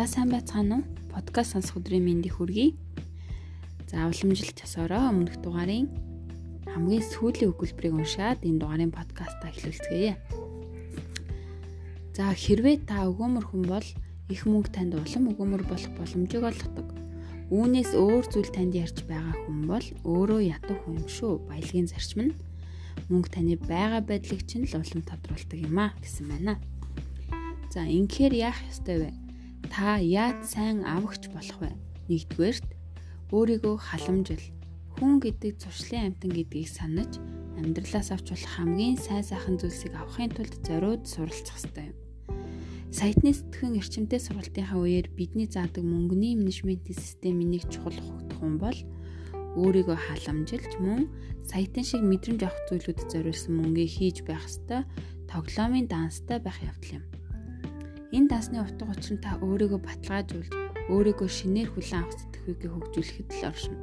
За сайн байцгаана уу? Подкаст сонсох өдрийн мэндийг хүргэе. За уламжилт ёсороо өмнөх дугаарын хамгийн сүүлийн өгүүлбэрийг уншаад энэ дугаарын подкастаа эхлүүлцгээе. За хэрвээ та өгөөмөр хүн бол их мөнгө танд улам өгөөмөр болох боломжийг олгодог. Үүнээс өөр зүйл танд ярьж байгаа хүн бол өөрөө ядуу хүн шүү. Баялагын зарчим нь мөнгө таны байгаа байдлыг чинь л улам тодруулдаг юм а гэсэн байна. За инхээр яах ёстой вэ? Та яаж сайн авахч болох вэ? Нэгдүгээрт өөрийгөө халамжил. Хүн гэдэг зуршлын амтан гэдгийг санаж амьдралаас авч болох хамгийн сайн сайхан зүйлсийг авахын тулд зориуд суралцах ёстой юм. Сайтны сэтгэн эрчимтэй сургалтынхаа үеэр бидний заадаг мөнгөний менежментийн системийн нэг чухал хөгдөх хүн бол өөрийгөө халамжилж мөн саятан шиг мэдрэмж авах зүйлүүдэд зориулсан мөнгөийг хийж байх ёстой тоглоомын данстай байх явдал юм. Энэ дасны утга учир нь та өөрийгөө баталгаажуулж, өөрийгөө шинээр хүлээн авах сэтгэхүйгээ хөгжүүлэхэд л оршино.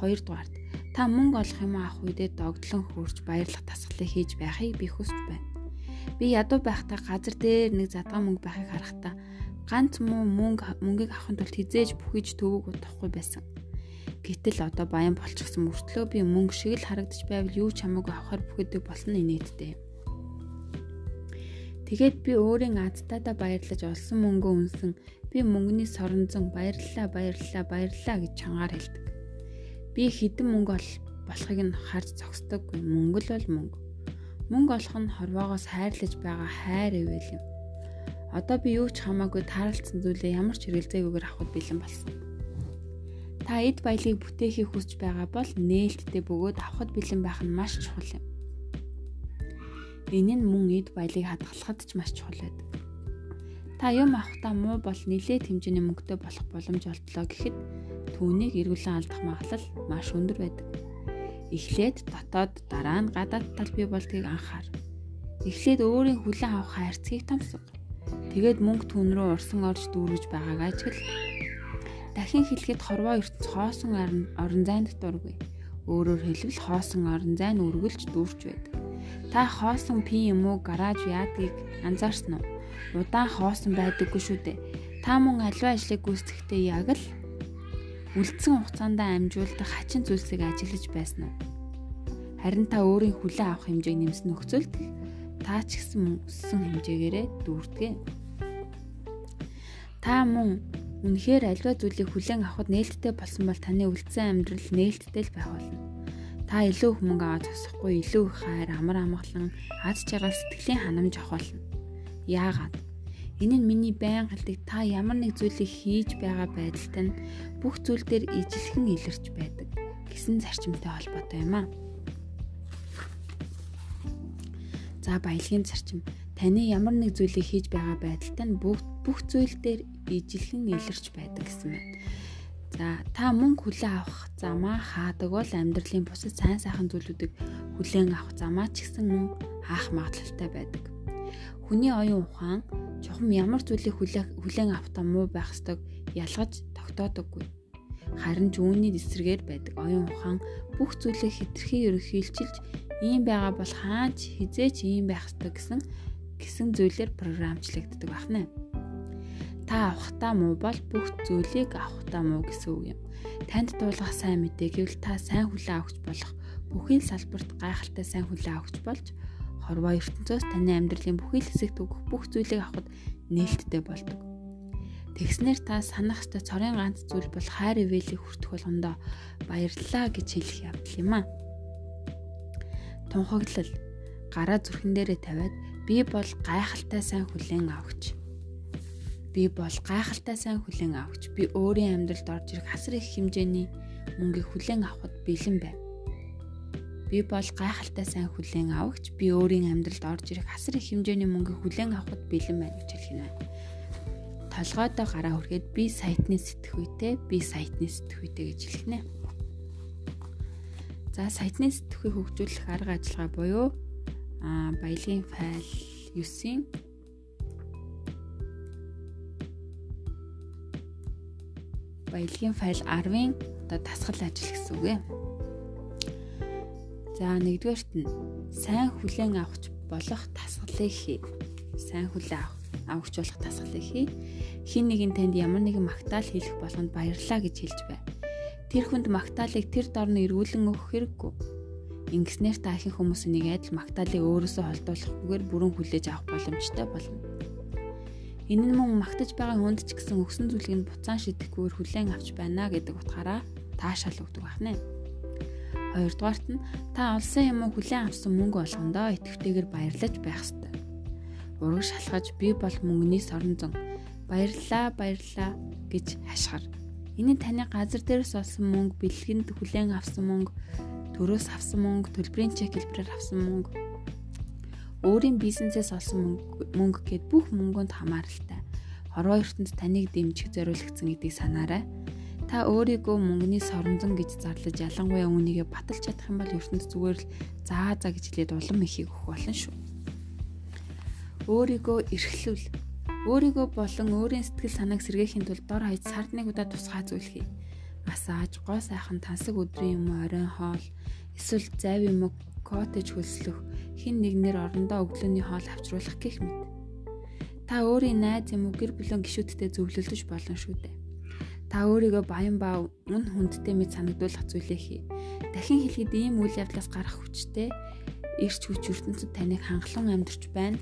Хоёрдугаарт та мөнгө олох юм авах үедээ догдлон хөрч баярлах тасгалыг хийж байхыг би хүсэж байна. Би ядуу байхдаа газар дээр нэг задгаан мөнгө байхыг харахтаа ганц муу мөнгө мөнгийг авахын тулд хизээж бүхийж төвөг утахгүй байсан. Гэтэл одоо баян болчихсон мөртлөө би мөнгө шиг л харагдаж байвал юу ч хамаагүй авахар бүхэдэг болсон инээдтэй юм. Тэгээд би өөрийн азтаадаа баярлаж олсон мөнгөө үнсэн би мөнгөний соронзон баярлалаа баярлалаа баярлалаа гэж чангаар хэлдэг. Би хэдэн мөнгө болохыг нь харж зогсдоггүй. Мөнгө л бол мөнгө. Мөнгө олох нь хорвоогоос хайрлаж байгаа хайр ивэл юм. Одоо би юу ч хамаагүй таарлцсан зүйлээ ямар ч хэрэгэлзээгүйгээр авахд бэлэн болсон. Та эд баялыг бүтээхийг хүсэж байгаа бол нээлттэй бөгөөд авахд бэлэн байх нь маш чухал юм. Энэ нь мөн эд баялыг хадгалахад ч маш чухал байдаг. Та юм авахдаа муу бол нэлээд хэмжээний мөнгөтэй болох боломж олдлоо гэхэд түүнийг эргүүлэн алдах магадлал маш өндөр байдаг. Эхлээд дотоод дараа нь гадаад тал бий болдгийг анхаар. Эхлээд өөрийн хүлэн авах хайрцгийг томсго. Тэгээд мөнгө түн рүү урсан орж дүүргэж байгааг ажигл. Дахин хэлэхэд хорвоо ертөц хоосон орон зайд дургүй. Өөрөөр хэлбэл хоосон орон зай нь үргэлж дүүрч байдаг. Та хоосон пи юм уу гараж яадгийг анзаарсан уу? Удаан хоосон байдаггүй шүү дээ. Та мөн аливаа ажлыг гүйцэтгэхдээ яг л үлдсэн хугацаанд амжуулдаг хачин зүйлсийг ажиглаж байсан уу? Харин та өөрийн хүлээн авах хэмжээг нэмсэн нөхцөлд та ч гэсэн өссөн хэмжээгээрээ дүүрдэг. Та мөн үнэхээр аливаа зүйлийг хүлээн авахд нээлттэй болсон бол таны үлдсэн амьдрал нээлттэй л байх болно. Та илүү их мөнгө аваад тосохгүй илүү их хайр амар амгалан аз жаргал сэтгэлийн ханамж авахулна. Яагаад? Энэ нь миний байн хэлдэг та ямар нэг зүйлийг хийж байгаа байдалтай нь бүх зүйл дээр ижилхэн илэрч байдаг гэсэн зарчимтай холбоотой юм аа. За баялагын зарчим таны ямар нэг зүйлийг хийж байгаа байдалтай нь бүх бүх зүйл дээр ижилхэн илэрч байдаг гэсэн байна. За та мөнгө хүлээн авах замаа хаадаг бол амьдралын бусад сайн сайхан зүйлүүдийг хүлээн авах замаа ч гэсэн мөн хаах магадлалтай байдаг. Хүний оюун ухаан чухам ямар зүйлийг хүлээн авахтаа муу байх ёстойг ялгаж тогтоодоггүй. Харин ч үүний эсрэгээр байдаг оюун ухаан бүх зүйлийг хитрхи ерөнхийлчилж ийм байгаа бол хаач хизээч ийм байх ёстой гэсэн гэсэн зүйлээр програмчлагддаг байна та авахтаа муу бол бүх зүйлийг авахтаа муу гэсэн үг юм. Танд дуулах сайн мэдээ гэвэл та сайн хүлээн авахч болох бүхий л салбарт гайхалтай сайн хүлээн авахч болж хорвоо ертөнцөөс таны амьдралын бүхий л хэсэгт өгөх бүх зүйлийг авахд нээлттэй болдог. Тэгснэр та санах ёстой цорын ганц зүйл бол хайр ивэлийг хүртэх болгондоо баярлалаа гэж хэлэх явдал юм а. Тунхаглал гараа зүрхэн дээрээ тавиад би бол гайхалтай сайн хүлээн авахч Би бол гайхалтай сайн хүлээн авахч. Би өөрийн амьдралд орж ирэх хасар их хэмжээний мөнгийг хүлээн авахд бэлэн байна. Би бол гайхалтай сайн хүлээн авахч. Би өөрийн амьдралд орж ирэх хасар их хэмжээний мөнгийг хүлээн авахд бэлэн байна гэж хэлэх юм байна. Толгойдоо гараа хүргээд би сайтны сэтгхүйтэй, би сайтны сэтгхүйтэй гэж хэлэх нэ. За сайтны сэтгхүй хөгжүүлэх арга ажиллагаа буюу а баялагын файл 9-ийн баялагын файл 10-ын одоо дасгал ажил гэсэн үг юм. За нэгдүгээрт нь сайн хүлээн авахч болох дасгалыг хий. Сайн хүлээн авах. авахч болох тасгалыг хий. Хин нэгэн танд ямар нэгэн магтаал хийх болгонд баярлалаа гэж хэлж бай. Тэр хүнд магтаалыг тэр дорн эргүүлэн өгөх хэрэггүй. Ингэснээр та ихэнх хүмүүс нэг адил магтаалыг өөрөөсөө холдуулахгүйгээр бүрэн хүлээж авах боломжтой болно. Энэ нь мөн магтаж байгаа хүнд ч гэсэн өгсөн зүйлийг буцаан шидэхгүйгээр хүлээн авч байна гэдэг утгаараа таашаал өгдөг байна. Хоёрдугаарт нь та олсон юм уу хүлээн авсан мөнгө болгондоо идэвхтэйгээр баярлаж байх ёстой. Ураг шалгаж би бол мөнгөний сорон зон баярлаа баярлаа гэж хашгир. Энэ нь таны газар дээрээс олсон мөнгө, бэлгэнд хүлээн авсан мөнгө, төрөөс авсан мөнгө, төлбөрийн чек хэлбэрээр авсан мөнгө, өөрийн бизнесээс олсон мөнгө гэд бүх мөнгөнд хамааралтай. Хорвоо ертөнд таныг дэмжих зориулагдсан гэдгийг санаарай. Та өөрийгөө мөнгөний соронзон гэж зарлаж ялангуяа үүнийгээ баталж чадах юм бол ертөнд зүгээр л заа заа гэж хэлээд улам ихийг өгөх болно шүү. Өөрийгөө эрхлүүл. Өөрийгөө болон өөрийн сэтгэл санааг сэргээхийн тулд дор хаяж сард нэг удаа тусгай зүйлхий. Массаж, гоо сайхан тансаг өдрийн юм оройн хоол, эсвэл зайв юм коттеж хөлслөх, хин нэгнэр орондоо өглөөний хоол авчруулах гэх мэт. Та өөрийн найз юм уу гэр бүлийн гишүүдтэй зөвлөлдөж болно шүү дээ. Та өөрийгөө баян ба үн хүндтэй мэд санагдуулах зүйлээ хий. Дахин хэлэхэд ийм үйл явдлаас гарах хүчтэй эрч хүч ертөнцид таныг хангалуун амьдарч байна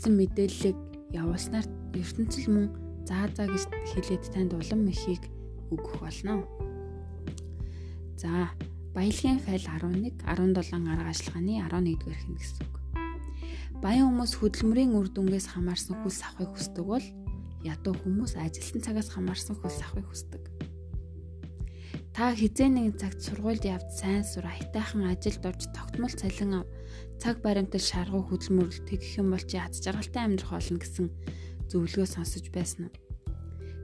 гэсэн мэдээллийг явуулснаар ертөнцөл мөн заа заа гэж хэлээд танд улам ихийг өгөх болно. За, баялагын файл 11, 17 арга ажиллагааны 11-р хэн гэсэн үг. Баян хүмүүс хөдөлмөрийн үр дүнгээс хамаарсан хүс авахыг хүсдэг бол ядуу хүмүүс ажилтан цагаас хамаарсан хөлс авахыг хүсдэг. Та хизээ нэгэн цагт сургуульд явж сайн сур аятайхан ажилд орж тогтмол цалин ав цаг баримтал шаргуу хөдөлмөрлөлт тэгэх юм бол чи аз жаргалтай амьдрах болно гэсэн зөвлөгөө сонсож байсан уу?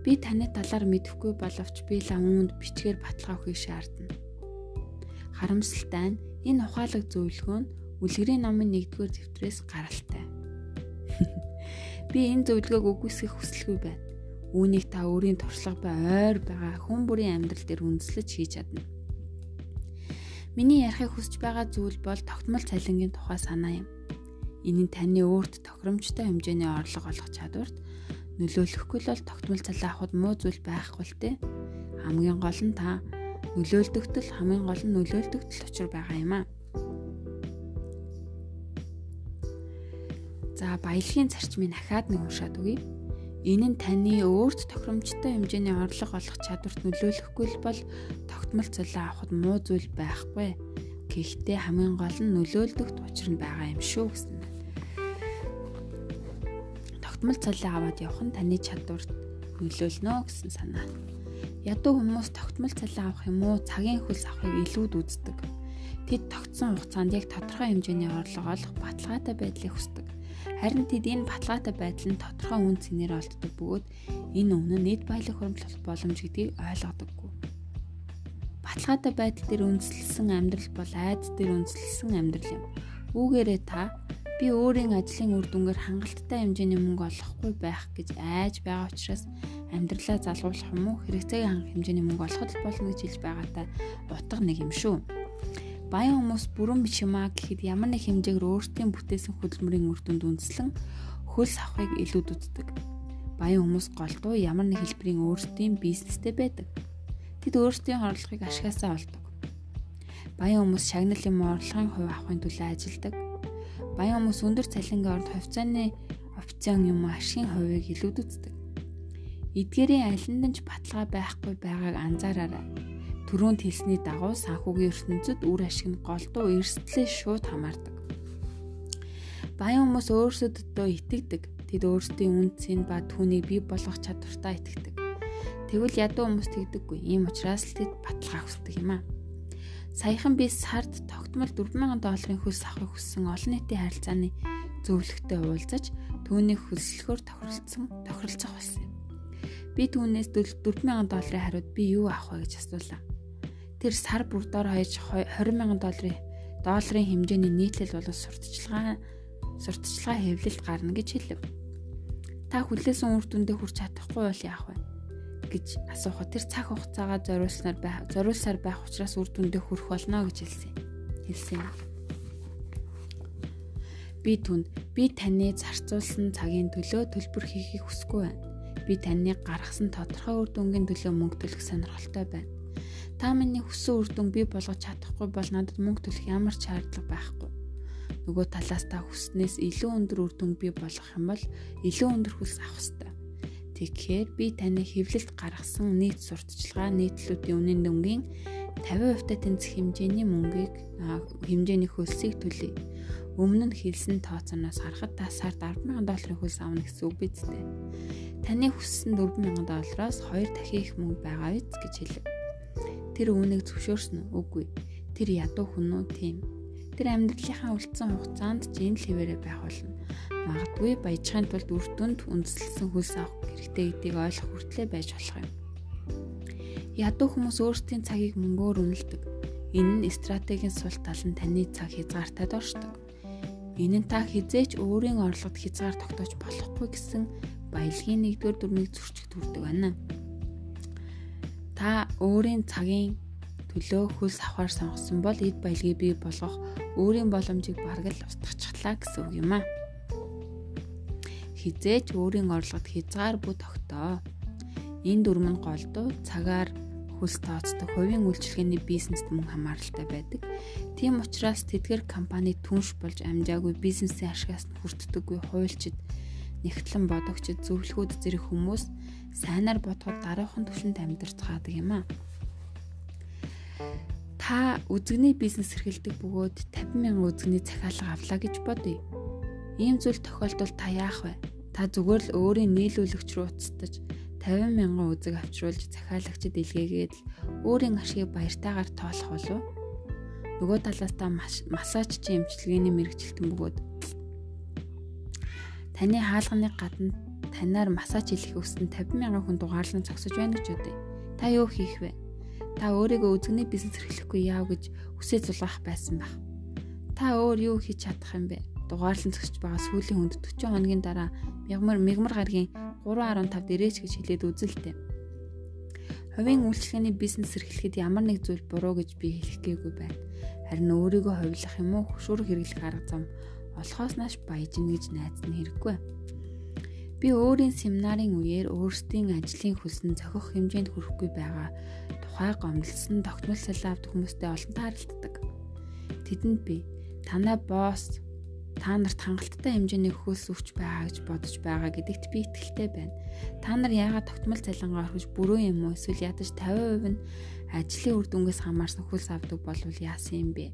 Би таны талаар мэдэхгүй боловч би л үүнд бичгээр баталгаа өгөхийг шаардна. Харамсалтай нь энэ ухаалаг зөвлөгөө нь үлгэрийн номын 1-р дэвтрээс гаралтай. Би энэ зөвлөгөөг үгүйсгэх хүсэлгүй байна. Үүнийг та өөрийн туршлага ба ойр байгаа хүн бүрийн амьдрал дээр үндэслэж хийж чадна. Миний ярихыг хүсэж байгаа зүйл бол тогтмол цалингийн тухай санаа юм. Энэ нь таны өөрт тохиромжтой хэмжээний орлого олох чадварт нөлөөлөхгүй л тогтмол цалин авахд муу зүйл байхгүй л те. Хамгийн гол нь та нөлөөлдөгтөл хамгийн гол нь нөлөөлдөгтөл учир байгаа юм аа. За баялагын зарчмыг дахиад нэг уншаад үгэй. Энэ нь таны өөрт тохиромжтой хэмжээний орлого олох чадварт нөлөөлөхгүй л бол тогтмол цалин авахд муу зүйл байхгүй. Гэхдээ хамгийн гол нь нөлөөлдөгт учир нь байгаа юм шүү гэсэн. Тогтмол цалин аваад явах нь таны чадварт нөлөөлнө гэсэн санаа. Ядуу хүмүүс тогтмол цалин авах юм уу, цагийн хөлс авахыг илүүд үздэг. Тэд тогтсон хугацаанд яг тодорхой хэмжээний орлого олох баталгаатай байдлыг хүсдэг. Харин тэд энэ баталгаатай байдал нь тодорхой үн цэнээр олддог бөгөөд энэ өмнө нийт баялаг хуримтлах боломж гэдгийг ойлгодоггүй. Баталгаатай байдал дээр үндэслэлсэн амьдрал бол айдас дээр үндэслэлсэн амьдрал юм. Үүгээрээ та би өөрийн ажлын үр дүнгээр хангалттай хэмжээний мөнгө олохгүй байх гэж айж байгаа учраас амьдралаа залгуулах юм уу хэрэгцээг хангах хэмжээний мөнгө олоход болно гэж хэлж байгаатай утга нэг юм шүү. Баян хүмүүс бүрэн биш юм а гэхэд ямар нэг хэмжээгээр өөртөө бүтээсэн хөдөлмөрийн үр дүнд үндэслэн хөлс авахыг илүүд үздэг. Баян хүмүүс голдуу ямар нэг хэлбэрийн өөртөө бизнестэй байдаг. Тэд өөрсдийн орлогыг ашигаасаа олдог. Баян хүмүүс шагнал юм орлогын хувь авахын төлөө ажилладаг. Баян хүмүүс өндөр цалингийн орд хувьцааны опцион юм ашигын хувийг илүүд үздэг. Эдгээрийн алинд нь ч баталгаа байхгүй байгааг анзаараарай Төрөнд хэлсний дагуу санхүүгийн ертөнцид үр ашиг нь голдуу эрсдлээ шууд хамаардаг. Баян хүмүүс өөрсдөдөө итгэдэг. Тэд өөрсдийн үн цэн ба түүнийг бий болгох чадвартай итгэдэг. Тэгвэл ядуу хүмүүс тэгдэггүй. Ийм учраас л тэд баталгаа хүсдэг юм аа. Саяхан би сард тогтмол 4000 долларын хөлс авахыг хүссэн олон нийтийн харилцааны зөвлөгтэй уулзаж түүнийг хөлслөхөөр тохиролцсон тохиролцох болсон юм. Би түүнээс 4000 долларын хариуд би юу авах вэ гэж асуулаа тэр сар бүр дор хаяж 20 сая долларын долларын хэмжээний нийтлэл болон сурталчилгаа сурталчилгаа хэвлэлд гарна гэж хэлв. Та хүлээсэн үр дүндээ хүрч чадахгүй бол яах вэ? гэж асуухад тэр цаг хугацаагаа зориулснаар байх зориулсаар байх учраас үр дүндээ хүрэх болно гэж хэлсэн. Хэлсэн. Би түнд би таны зарцуулсан цагийн төлөө төлбөр хийхийг хүсэхгүй байна. Би таны гаргасан тодорхой үр дүнгийн төлөө мөнгө төлөх сонирхолтой байна. Та миний хүссэн үр дүн бий болгож чадахгүй бол надад мөнгө төлөх ямар ч шаардлага байхгүй. Нөгөө талаас та хүснээс илүү өндөр үр дүн бий болгох юм бол илүү өндөр хөлс авах ёстой. Тэгэхээр би таны хэвлэлд гаргасан нийт сурталчилгаа нийтлүүдийн үнийн дүнгийн 50% та тэнцэх хэмжээний мөнгийг хэмжээний хөлсийг төлье. Өмнө нь хэлсэн тооцооноос харахад та сард 100000 долларын хөлс авна гэсэн үг биз дээ. Таны хүссэн 4000 доллароос 2 дахин их мөнгө байгаа биз гэж хэлв. Тэр үүнийг зөвшөөрсөн? Үгүй. Тэр ядуу хүн үү? Тийм. Тэр амьдралынхаа үлдсэн хугацаанд жин л хэвээрээ байх болно. Магадгүй баяжхын тулд үр дүнд үндэслэсэн хөлс авах хэрэгтэй гэдгийг ойлгох хүртлээр байж болох юм. Ядуу хүмүүс өөрсдийн цагийг мөнгөөр үнэлдэг. Энэ нь стратегийн сул тал нь таны цаг хязгаартай доршдог. Энэ нь та хизээч өөрийн орлогод хязгаар тогтоож болохгүй гэсэн баялагын нэгдүгээр дүрмийг зөрчиж төрдөг байна. Та өөрийн цагийн төлөө хөлс авахар сонгосон бол эд баялагийг бий болгох өөрийн боломжийг бараг л устгачихлаа гэсэн үг юм аа. Хизээч өөрийн орлогод хязгаар бүү тогтоо. Энэ дүрм нь голдуу цагаар хөлс тооцдог хувийн үйлчилгээний бизнест мөн хамааралтай байдаг. Тийм учраас тэдгэр компани түнш болж амжаагүй бизнесийн ашигаас нь хүртдэггүй хуульчид, нэгтлэн бодогчид, зөвлөхүүд зэрэг хүмүүс сайнаар бодоход дараахан түвшинд амьдарч цаадаг юм аа. Та үзэгний бизнес эрхэлдэг бөгөөд 50 мянган үзэгний захиалга авлаа гэж бодъё. Ийм зүйл тохиолдолд та яах вэ? Та зүгээр л өөрийн нийлүүлэгч рүү уцтаж 50 мянган үзэг авчруулж захиалагчид илгээгээд өөрийн ашгийг баяртайгаар тоолох болов. Нөгөө талаас та массажчийн эмчилгээний мэрэгчлэлтэн бөгөөд таны хаалганы гадна танаар массаж хийх хүссэн 50 мянган хүн дугаарлан зогсож байна гэж бодъё. Та юу хийх вэ? Та өөрийгөө үзэгний бизнес эрхлэхгүй яав гэж хүсээ зулгах байсан байх. Та өөр юу хийж чадах юм бэ? Дугаарлан зогсож байгаа сүүлийн хүнд 40 хоногийн дараа мягмар мигмар гаргийн 3.15 дээрээч гэж хэлээд үзэлтэй. Хувийн үйлчлэгээний бизнес эрхлэхэд ямар нэг зүйл буруу гэж би хэлэх гээгүй байна. Харин өөрийгөө хувилах юм уу хөшүүрэг хэрэглэх арга зам олохоос нааш баяжна гэж найдсан хэрэггүй. Би өөрийн семинарын үеэр өөрсдийн ажлын хөлсөн зохих хэмжээнд хүрэхгүй байгаа тухай гомдлсон тогтмол салаа авдаг хүмүүстэй олон тааралддаг. Тэдэнд би танай босс та нарт хангалттай хэмжээний хөлс өвч байгаа гэж бодож байгаа гэдэгт би итгэлтэй байна. Та нар яагаад тогтмол цалингаа орхиж бүрөө юм уу эсвэл ядаж 50% нь ажлын үр дүнгээс хамаарсан хөлс авдаг болвол яасан юм бэ?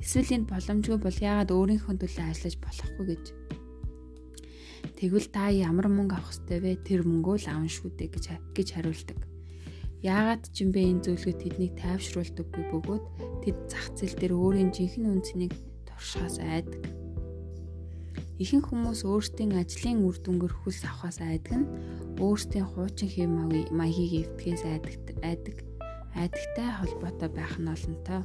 Эсвэл энэ боломжгүй бол яагаад өөрийнхөө төлөө ажиллаж болохгүй гэж. Тэгвэл та ямар мөнгө авах ёстой вэ? Тэр мөнгөө л аван шүү дээ гэж гэж хариулдаг. Яагаад ч юм бэ энэ зөвлөгөө тэднийг тайвшруулдаггүй бөгөөд тэд зах зээл дээр өөрийн жинхэнэ үнцнийг туршихаас айдаг. Ихэнх хүмүүс өөрсдийн ажлын үр дүнгээр хүлс авахаас айдаг нь өөрсдийн хуучин хэм маягийг эвтгэхээс айдаг айдаг айдагтай холбоотой байх нь олонтой.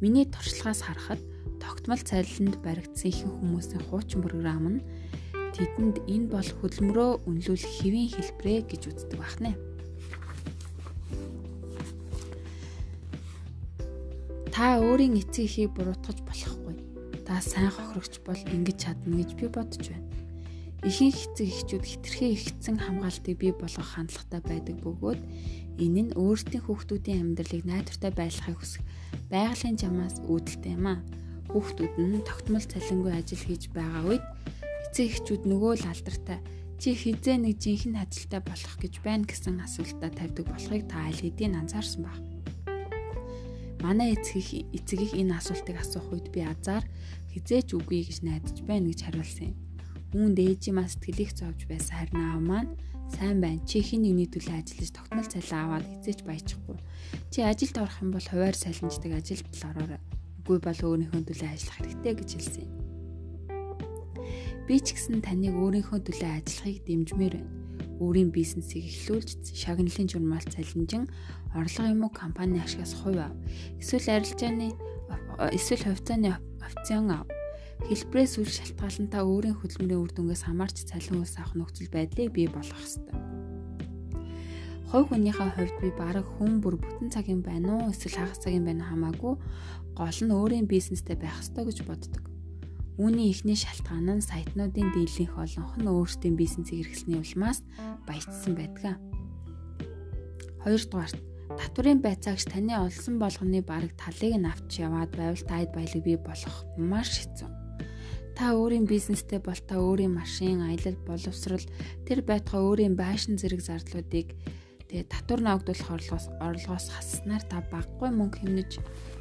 Миний туршлагаас харахад тогтмол цалинд баригдсан ихэнх хүмүүсийн хуучин програм нь тэдэнд энэ бол хөдөлмөрөө үнэлүүлэх хэвийн хэлбэрэ гэж үздэг байна. Та өөрийн эцэг эхийг буруутгаж болохгүй та сайн хохирогч бол ингэж чадна гэж би бодож байна. Ихэнх эцэг эхчүүд хитрхээ ихцэн хамгаалтыг бий болгох хандлагатай байдаг бөгөөд энэ нь өөрсдийн хүүхдүүдийн амьдралыг найдвартай байлгахыг хүсэх байгалийн жамаас үүдэлтэй юм а. Хүүхдүүд нь тогтмол цалингүй ажил хийж байгаа үед эцэг эхчүүд нөгөө л алдартай чи хизээ нэг жинхэнэ ажилтай болох гэж байна гэсэн асуултаа тавьдаг болохыг та аль хэдийн анзаарсан баг манай эцэг эцэг их энэ асуултыг асуух үед би азар хизээч үгүй гэж найдаж байна гэж хариулсан юм. Үүнд ээжийн сэтгэлийг зовж байсан харин аав маань сайн байна. Чи хин нэгний төлөө ажиллаж тогтмол цалин аваад хизээч баяжихгүй. Чи ажилд орох юм бол хуваар салинждаг ажилд л ороорой. Үгүй бол өөрийнхөө төлөө ажиллах хэрэгтэй гэж хэлсэн юм. Би ч гэсэн таныг өөрийнхөө төлөө ажиллахыг дэмжмээр байна өөрийн бизнесийг эхлүүлж шагналын журмал цалинжин орлого юм уу компани ашигаас хувь ав. Эсвэл арилжааны эсвэл хувьцааны опцион ав. Хэлбэрээс үл шалтгаалan та өөрийн хөдөлмөрийн үр дүнгээс хамаарч цалин ус авах нөхцөл байдлыг бий болгох ёстой. Хувь хүнийхээ хувьд би бараг хүн бүр бүтэн цагийн байна уу эсвэл хагас цагийн байна хамаагүй гол нь өөрийн бизнестэй байх ёстой гэж боддог. Үүний эхний шалтгаан нь сайтнуудын дийлэнх олонх нь өөрсдийн бизнесийг эрхлэсний улмаас баяжсан байдаг. Хоёрдугаарт татврын байцаагч таны олсон болгоны бараг талыг нь авч яваад байвал таад баялаг бий болох маш хэцүү. Та өөрийн бизнестэй бол та өөрийн машин, аялал, боловсрал тэр байтугай өөрийн байшин зэрэг зардлуудыг тэгээ татвар ногдуулах орлогоос орлогоос хаснаар та баггүй мөнгө хэмнэж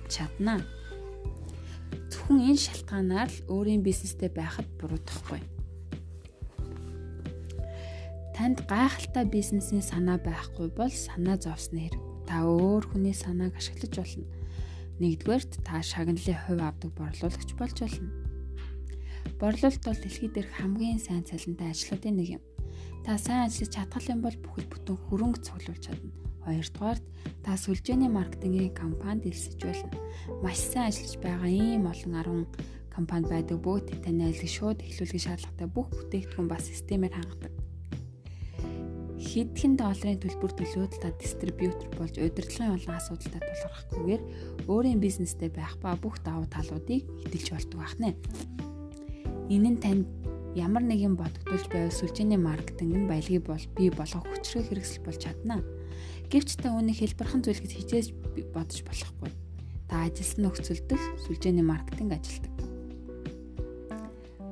чадна. Зөвхөн энэ шалтгаанаар л өөрийн бизнестэй байхад буруудахгүй. Танд гайхалтай бизнесийн санаа байхгүй бол санаа зовсны хэрэг. Та өөр хүний санааг ашиглаж болно. Нэгдүгээрт та шагналын хувь авдаг борлуулагч болж болно. Борлуулалт бол дэлхийд дээрх хамгийн сайн цалинтай ажлуудын нэг юм. Та сайн ажиллаж чадхал юм бол бүхэл бүтэн хөрөнгө цуглуулж чадна. Хоёрдугаарт та сүлжээний маркетингийн компанид элсэж болно. Маш сайн ажиллаж байгаа ийм олон 10 компани байдаг бөгөөд таны ажлыг шууд эхлүүлэх шаардлагатай бүх бүтээгдэхүүн ба системээр хангадаг. Хэдхэн долларын төлбөр төлөөд та дистрибьютор болж удирдлагын олон асуудалтай тулгархгүйгээр өөрийн бизнестэй байх ба бүх давуу талуудыг эдэлж болдог байна. Энэ нь танд ямар нэгэн бодогдуулж байвал сүлжээний маркетинг нь баялагийг бол бий болгох хүчрэг хэрэгсэл болж чадна. Гэвч та үүнийг хэлбэрхэн зүйл гэж хичээж бодож болохгүй. Та ажилласан нөхцөлдөл сүлжээний маркетинг ажилтдаг.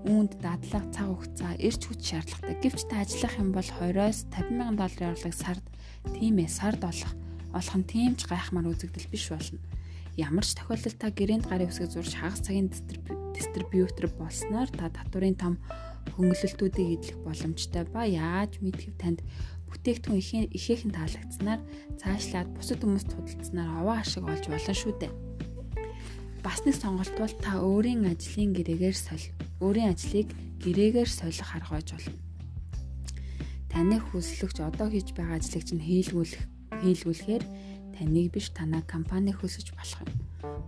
Үүнд дадлага цаг хугацаа эрч хүч шаардлагатай. Гэвч та ажиллах юм бол 20-оос 50 мянган долларын орлог сард тийм ээ сард олох олох нь тийм ч гайхмаар үзэгдэл биш болно. Ямар ч тохиолдолд та гэрээнд гарын үсгийг зурж хагас цагийн дистрибьютор болсноор та татварын том хөнгөлөлтүүдийг эдлэх боломжтой ба яаж мэдхэв танд бүтээгдэхүүн ихээхэн таалагдсанаар цаашлаад бусад хүмүүст худалдсанаар овоо ашиг олж болно шүү дээ. Бас нэг сонголт бол та өөрийн ажлын гэрээгээр соль. Өөрийн ажлыг гэрээгээр солих арга байж болно. Таны хүслэгч одоо хийж байгаа ажлыг чинь хийлгүүлэх хийлгүүлэхээр таныг биш танаа компани хөлсөж болох юм.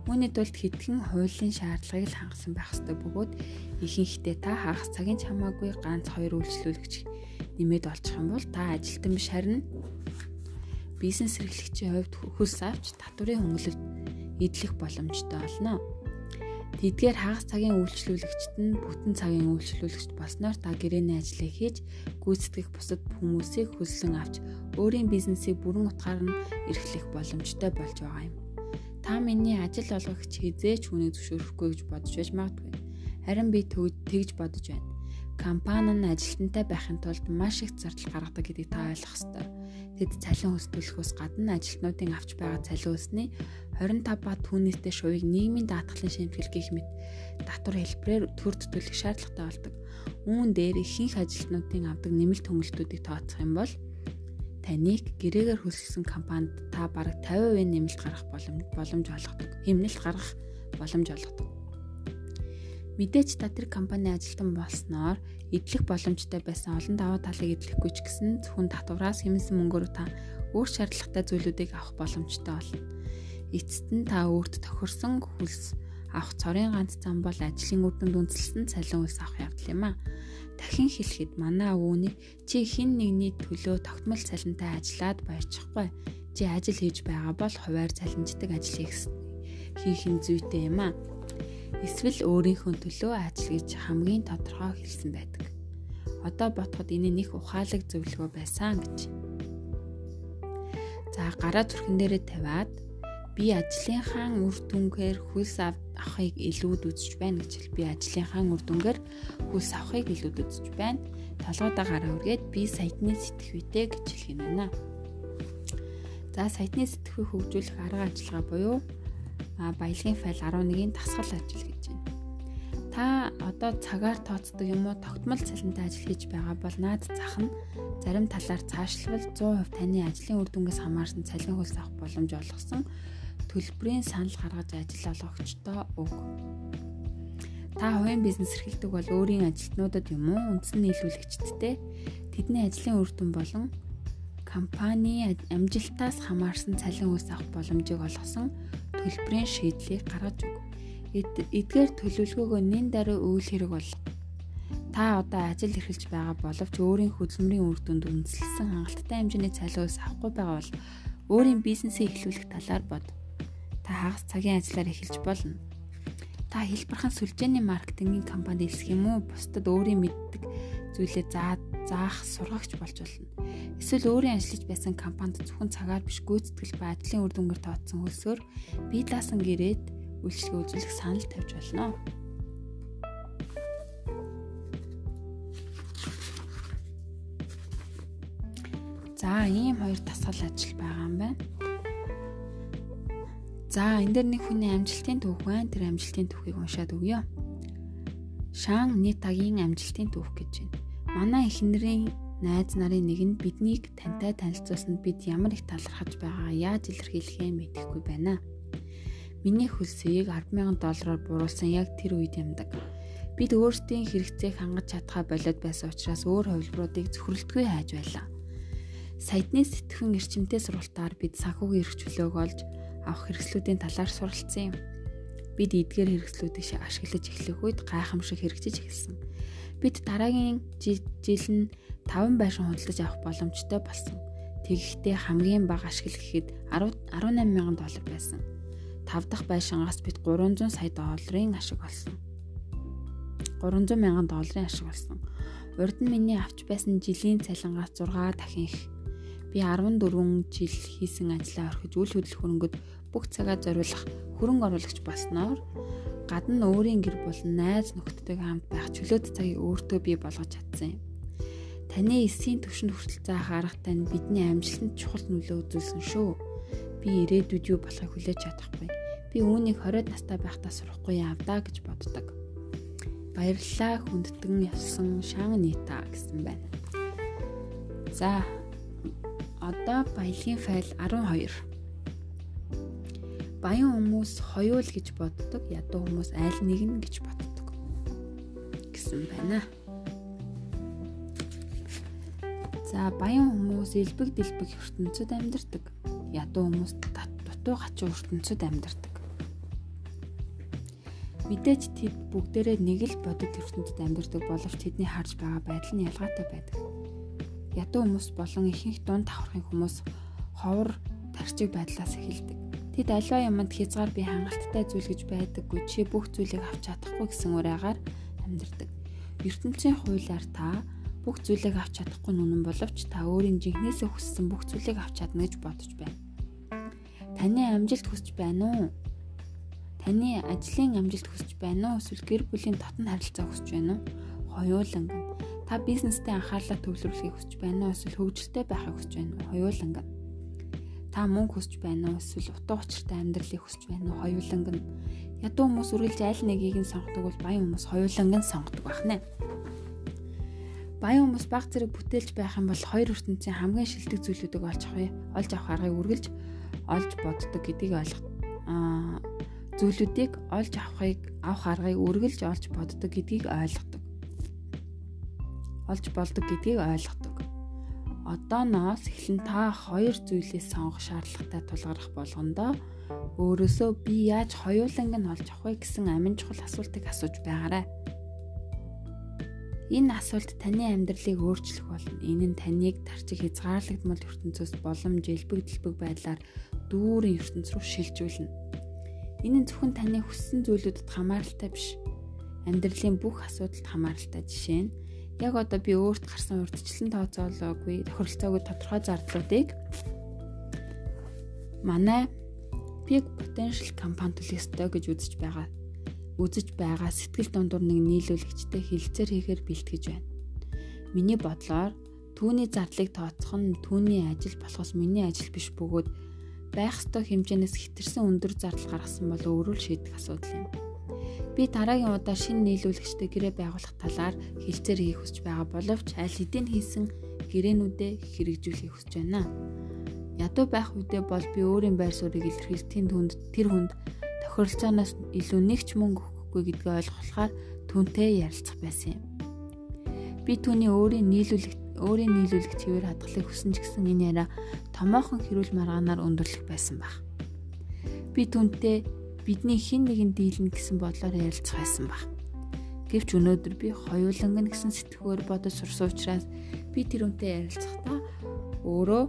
Үүний тулд хэдхэн хуулийн шаардлагыг л хангасан байх ёстой бөгөөд ихэнхдээ та хагас цагийн чамаагүй ганц хоёр үйлчлүүлэгч нэмээд олчих юм бол та ажилтан биш харин бизнес эрхлэгчийн хувьд хөлс авч татврын хөнгөлөлт эдлэх боломжтой болно. Тэдгээр хагас цагийн үйлчлүүлэгчд нь бүтэн цагийн үйлчлүүлэгч болсноор та гэрээний ажлыг хийж гүйцэтгэх бусад хүмүүсийг хөлсөн авч өөрийн бизнесийг бүрэн утгаар нь эрхлэх боломжтой болж байгаа юм. Та миний ажил олгогч хизээч хүнийг зөвшөөрөхгүй гэж бодож байж магадгүй. Харин би тэгж бодож байна компани нь ажилтнтай байхын тулд маш их зардал гаргадаг гэдгийг та ойлгох ёстой. Тэд цалин хөстөлөхөөс гадна ажилтнуудын авч байгаа цалин өсний 25 ба түүнээсээ шувыг нийгмийн даатгалын шимтгэл гэх мэт татвар хэлбэрээр төр төлөх шаардлагатай болдог. Үүн дээр ихэнх ажилтнуудын авдаг нэмэлт хөнгөлтүүдийг тооцох юм бол таныг гэрээгээр хөлсөлсөн компанид та бараг 50% нэмэлт гаргах боломж олгодог. Хэмнэлт гаргах боломж олгодог. Мэдээж та тэр компани ажилтан болсноор эдлэх боломжтой байсан олон даваа талыг эдлэхгүй ч гэсэн зөвхөн татвараас хэмнсэн мөнгөөр та өөр шаардлагатай зүйлүүдийг авах боломжтой болно. Эцэст нь та өөрт тохирсон хөлс авах цорын ганц зам бол ажлын үр дүнд үндэслэн цалин хөлс авах явдал юм а. Дахин хэлэхэд манай өвөний чи хин нэгний төлөө тогтмол цалинтай ажиллаад баярчихгүй. Чи ажил хийж байгаа бол хуваар цалинждаг ажил хийх нь зүйтэй юм а эсвэл өөрийнхөө төлөө ажил гэж хамгийн тодорхой хэлсэн байдаг. Одоо ботход энэ нэг ухаалаг зөвлөгөө байсан гэж. За гараа зүрхэн дээрээ тавиад би ажлынхаа үр дүнгээр хөлс авахыг илүүд үзэж байна гэж хэл. Би ажлынхаа үр дүнгээр хөлс авахыг илүүд үзэж байна. Толгойдоо гараа үргээд би сайтны сэтгвэтэй гэж хэлэх юм байна. За сайтны сэтгвээ хөгжүүлэх арга ажиллагаа буюу баялагын файл 11-ийн дасгал ажил гэж байна. Та одоо цагаар тооцдог юм уу тогтмол цалинтай ажил хийж байгаа бол наад зах нь зарим талаар цаашлбал 100% таны ажлын үр дүнгээс хамаарсан цалин хөлс авах боломж олгосон төлбөрийн санал гаргаж ажил олгогчдоо өг. Та хувийн бизнес эрхэлдэг бол өөрийн ажилтнуудад юм уу үндсэн нийлүүлэгчдтэй тэдний ажлын үр дүн болон компани амжилтаас хамаарсан цалин хөлс авах боломжийг олгосон төлбөрийн шийдлийг гаргаж өг. Эдгээр төлөвлөгөөгөө нэн даруй үйл хэрэг бол та одоо ажил эрхэлж байгаа боловч өөрийн хөдөлмөрийн үр дүнд үндэслэсэн хангалттай хэмжээний цалиус авахгүй байгаа бол өөрийн бизнесээ эхлүүлэх талаар бод. Та хагас цагийн ажиллаар эхэлж болно. Та хэлбэрхэн сүлжээний маркетингийн компанид элсэх юм уу? Бусдад өөрийн мэддэг зүйлээ заа заах сургагч болж болно. Эсвэл өөрийн ажиллаж байсан компанид зөвхөн цагаар биш гүйцэтгэл ба ажлын үр дүнгээр тооцсон хөлсөөр бие даасан гэрээд үйлчлэгээ үзүүлэх санал тавьж болно. За ийм хоёр тасгал ажил байгаа юм байна. За энэ дээр нэг хүний амжилтын түүх байна. Тэр амжилтын түүхийг уншаад өгье. Шан Нитагийн амжилтын түүх гэж байна. Манай эхнэрийн найз нарын нэг нь биднийг тантай танилцуулсанд бид ямар их талархаж байгаа яаж илэрхийлэхээ мэдэхгүй байна. Миний хөлсийг 100000 доллараар буруулсан яг тэр үед юмдаг. Бид өөрсдийн хэрэгцээг хангаж чадхаа болоод байсан учраас өөр хувилбаруудыг зөвхөрлөлтгүй хайж байлаа. Саядны сэтгхэн эрчимтэй сургалтаар бид санхүүгийн эрх чөлөөг олж авах хэрэгслүүдийн талаар суралцсан юм. Бид эдгээр хэрэгслүүдийг ашиглаж эхлэх үед гайхамшиг хэрэгжиж эхэлсэн. Бид дараагийн жил нь 5 байшин худалдаж авах боломжтой болсон. Тэгэхдээ хамгийн бага ашигла гэхэд 18000 доллар байсан. 5 дахь байшингаас бид 300 сая долларын ашиг олсон. 300 мянган долларын ашиг олсон. Урд нь миний авч байсан жилийн цалингаас 6 дахин их. Би 14 жил хийсэн ажлаа орхиж үйл хөдлөх хөрөнгөд бүх цагаа зориулах хөрөнгө оруулагч болсноор гадна өөрийн гэр болон найз нөхдөдөө хамт байх чөлөөт цагийг өөртөө бий болгож чадсан юм. Таны эсийн төвшөнд хүртэл заах арга тань бидний амжилтанд чухал нөлөө үзүүлсэн шүү. Би ирээдүйд юу болохыг хүлээж чадахгүй. Би үүнийг 20 настай байхдаа сурахгүй явдаа гэж боддог. Баярлалаа хүндтгэн явсан шан нита гэсэн байна. За одоо баялагын файл 12 баян хүмүүс хоёул гэж боддог, ядуу хүмүүс аль нэг нь гэж боддог гэсэн байна. За баян хүмүүс элбэг дэлбэг ертөнцид амьдардаг. Ядуу хүмүүс дутуу гачуу ертөнцид амьдардаг. Мэдээж тэд бүгдээрээ нэг л бодит ертөнцид амьдардаг боловч тэдний харж байгаа байдал нь ялгаатай байдаг. Ядуу хүмүүс болон ихэнх дунд давхрын хүмүүс ховор тарчиг байдлаас эхэлдэг. Тэд аливаа юмд хязгаар би хангалттай зүйл гэж байдаггүй чи бүх зүйлийг авч чадахгүй гэсэн ураагаар амьдардаг. ертөнцийн хуулиар та бүх зүйлийг авч чадахгүй нүнэн боловч та өөрийн жинхнээсээ хүссэн бүх зүйлийг авч чадна гэж бодож байна. Таны амжилт хүсэж байна уу? Таны ажлын амжилт хүсэж байна уу? Эсвэл гэр бүлийн татан харилцаа хүсэж байна уу? Хоёуланг нь. Та бизнестэй анхаарлаа төвлөрүүлэхийг хүсэж байна уу? Эсвэл хөгжилтэй байхыг хүсэж байна уу? Хоёуланг нь та мөнгө хүсэж байна уу эсвэл утга учиртай амьдралыг хүсэж байна уу хоёуланг нь ядуу хүмүүс үргэлж аль нэгийг нь сонгодог бол баян хүмүүс хоёуланг нь сонгодог байна. Баян хүмүүс баг зэрэг бүтээлж байх юм бол хоёр ертөнцийн хамгийн шилдэг зүйлүүдийг олж авах олж авах аргыг үргэлж олж боддог гэдгийг ойлгох аа зүйлүүдийг олж авахыг авах аргыг үргэлж олж боддог гэдгийг ойлгодог. Олж болдог гэдгийг ойлгодог. Одооноос эхлэн та хоёр зүйлээс сонгох шаардлагатай тулгарх болгондоо өөрөөсөө би яаж хоёуланг нь олж авах вэ гэсэн амин чухал асуултыг асууж байгаарай. Энэ асуулт таны амьдралыг өөрчлөх болно. Энэ нь таныг тарчиг хязгаарлагдмал ертөнцөөс боломж элбэг дэлбэг байдлаар дүүрэн ертөнц рүү шилжүүлнэ. Энэ нь зөвхөн таны хүссэн зүйлүүдэд хамааралтай биш. Амьдралын бүх асуудалд хамааралтай жишээ нь яг одоо би өөрт гарсан урдчлан тооцоолоогүй тохиролцоогүй тодорхой зардлуудыг манай peak potential компани төлөстэй гэж үзэж байгаа. Үзэж байгаа сэтгэл дундуур нэг нийлүүлэгчтэй хилцээр хийхээр бэлтгэж байна. Миний бодлоор түүний зардлыг тооцох нь түүний ажил болохоос миний ажил биш бөгөөд байх ёстой хэмжээнээс хэтэрсэн өндөр зардал гаргасан бол өөрөө л шийдэх асуудал юм. Би дараагийн удаа шинэ нийлүүлэгчтэй гэрээ байгуулах талаар хилцээр хийх хүсэж байгаа боловч аль хэдийн хийсэн гэрээнүүдээ хэрэгжүүлэхийг хүсэж байна. Ядуу байх үедээ бол би өөрийн байр суурийг илэрхийлэхийн түнд тэр хүнд тохиролцооноос илүү нэг ч мөнгө өгөхгүй гэдгийг ойлгохлохоор түүнтэй ярилцах байсан юм. Би түүний өөрийн нийлүүлэгт өөрийн нийлүүлэгт хэвээр хадгалахыг хүсэн ч гэсэн энэ яриа томоохон хэрүүл маргаанаар өндөрлөх байсан баг. Би түүнтэй бидний хин нэгэн дийлнэ гэсэн бодлоор ярилцах байсан баг. Гэвч өнөөдөр би хоёуланг нь гэсэн сэтгүүр бодож сурсан учраас би тэр үнтэй ярилцахдаа өөрөө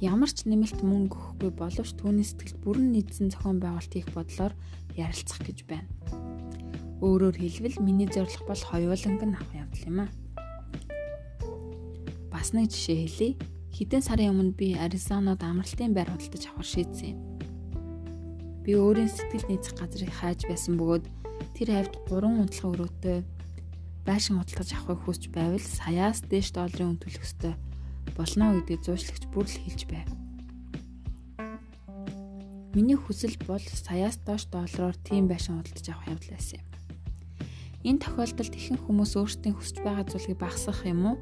ямар ч нэмэлт мөнгө өгөхгүй боловч түүний сэтгэлд бүрэн нийцсэн зохион байгуулалт хийх бодлоор ярилцах гэж байна. Өөрөөр хэлбэл миний зорилго бол хоёуланг нь авах явдал юм аа. Бас нэг жишээ хэлье. Хэдэн сарын өмнө би Аризонод амралтын байр худалдаж авах шийдсэн юм. Би өөрийн сэтгэл нийцэх газрыг хайж байсан бөгөөд тэр хавьд 3 унтлах өрөөтэй байшин худалдаж авахыг хүсч байвал саяас дээш долларын үн төлөх ёстой болно гэдгийг зуучлагч бүр л хэлж байв. Миний хүсэл бол саяас доош доллараар тийм байшин худалдаж авах явдал байсан юм. Энэ тохиолдолд ихэнх хүмүүс өөрсдийн хүсэж байгаа зүйлийг багасгах юм уу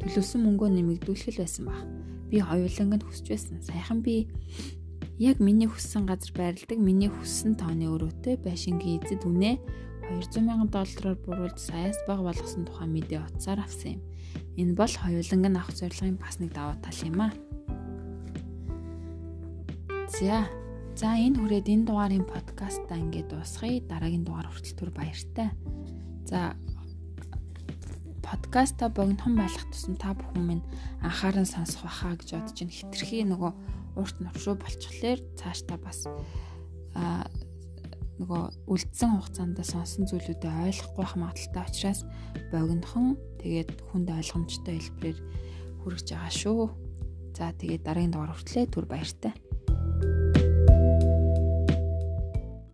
төлөвлөсөн мөнгөө нэмэгдүүлэх л байсан баг. Би хоёуланг нь хүсэж байсан. Саяхан би яг миний хүссэн газар байрладаг миний хүссэн тооны өрөөтэй байшингийн эзэд үнэ 200 сая доллараар буруулж саяас бага болгосон тухай мэдээ утсаар авсан юм. Энэ бол хоёуланг нь авах зорилгын бас нэг даваа тал юм аа. За. За энэ хүрээд энэ дугаарын подкастаа ингээд дуусгая. Дараагийн дугаар хүртэл түр баяртай. За подкаста богинохон байх тусам та бүхэн минь анхааран сонсох байхаа гэж бодож ин хитрхи нөгөө урт навшуу болчихлоор цааш та бас а нөгөө үлдсэн хугацаанд сонсон зүйлүүдээ ойлгохгүй байх магадaltaй учраас богинохон тэгээд хүнд ойлгомжтой хэлбэрээр хүргэж байгаа шүү. За тэгээд дараагийн дугаар хүртлээ түр баяртай.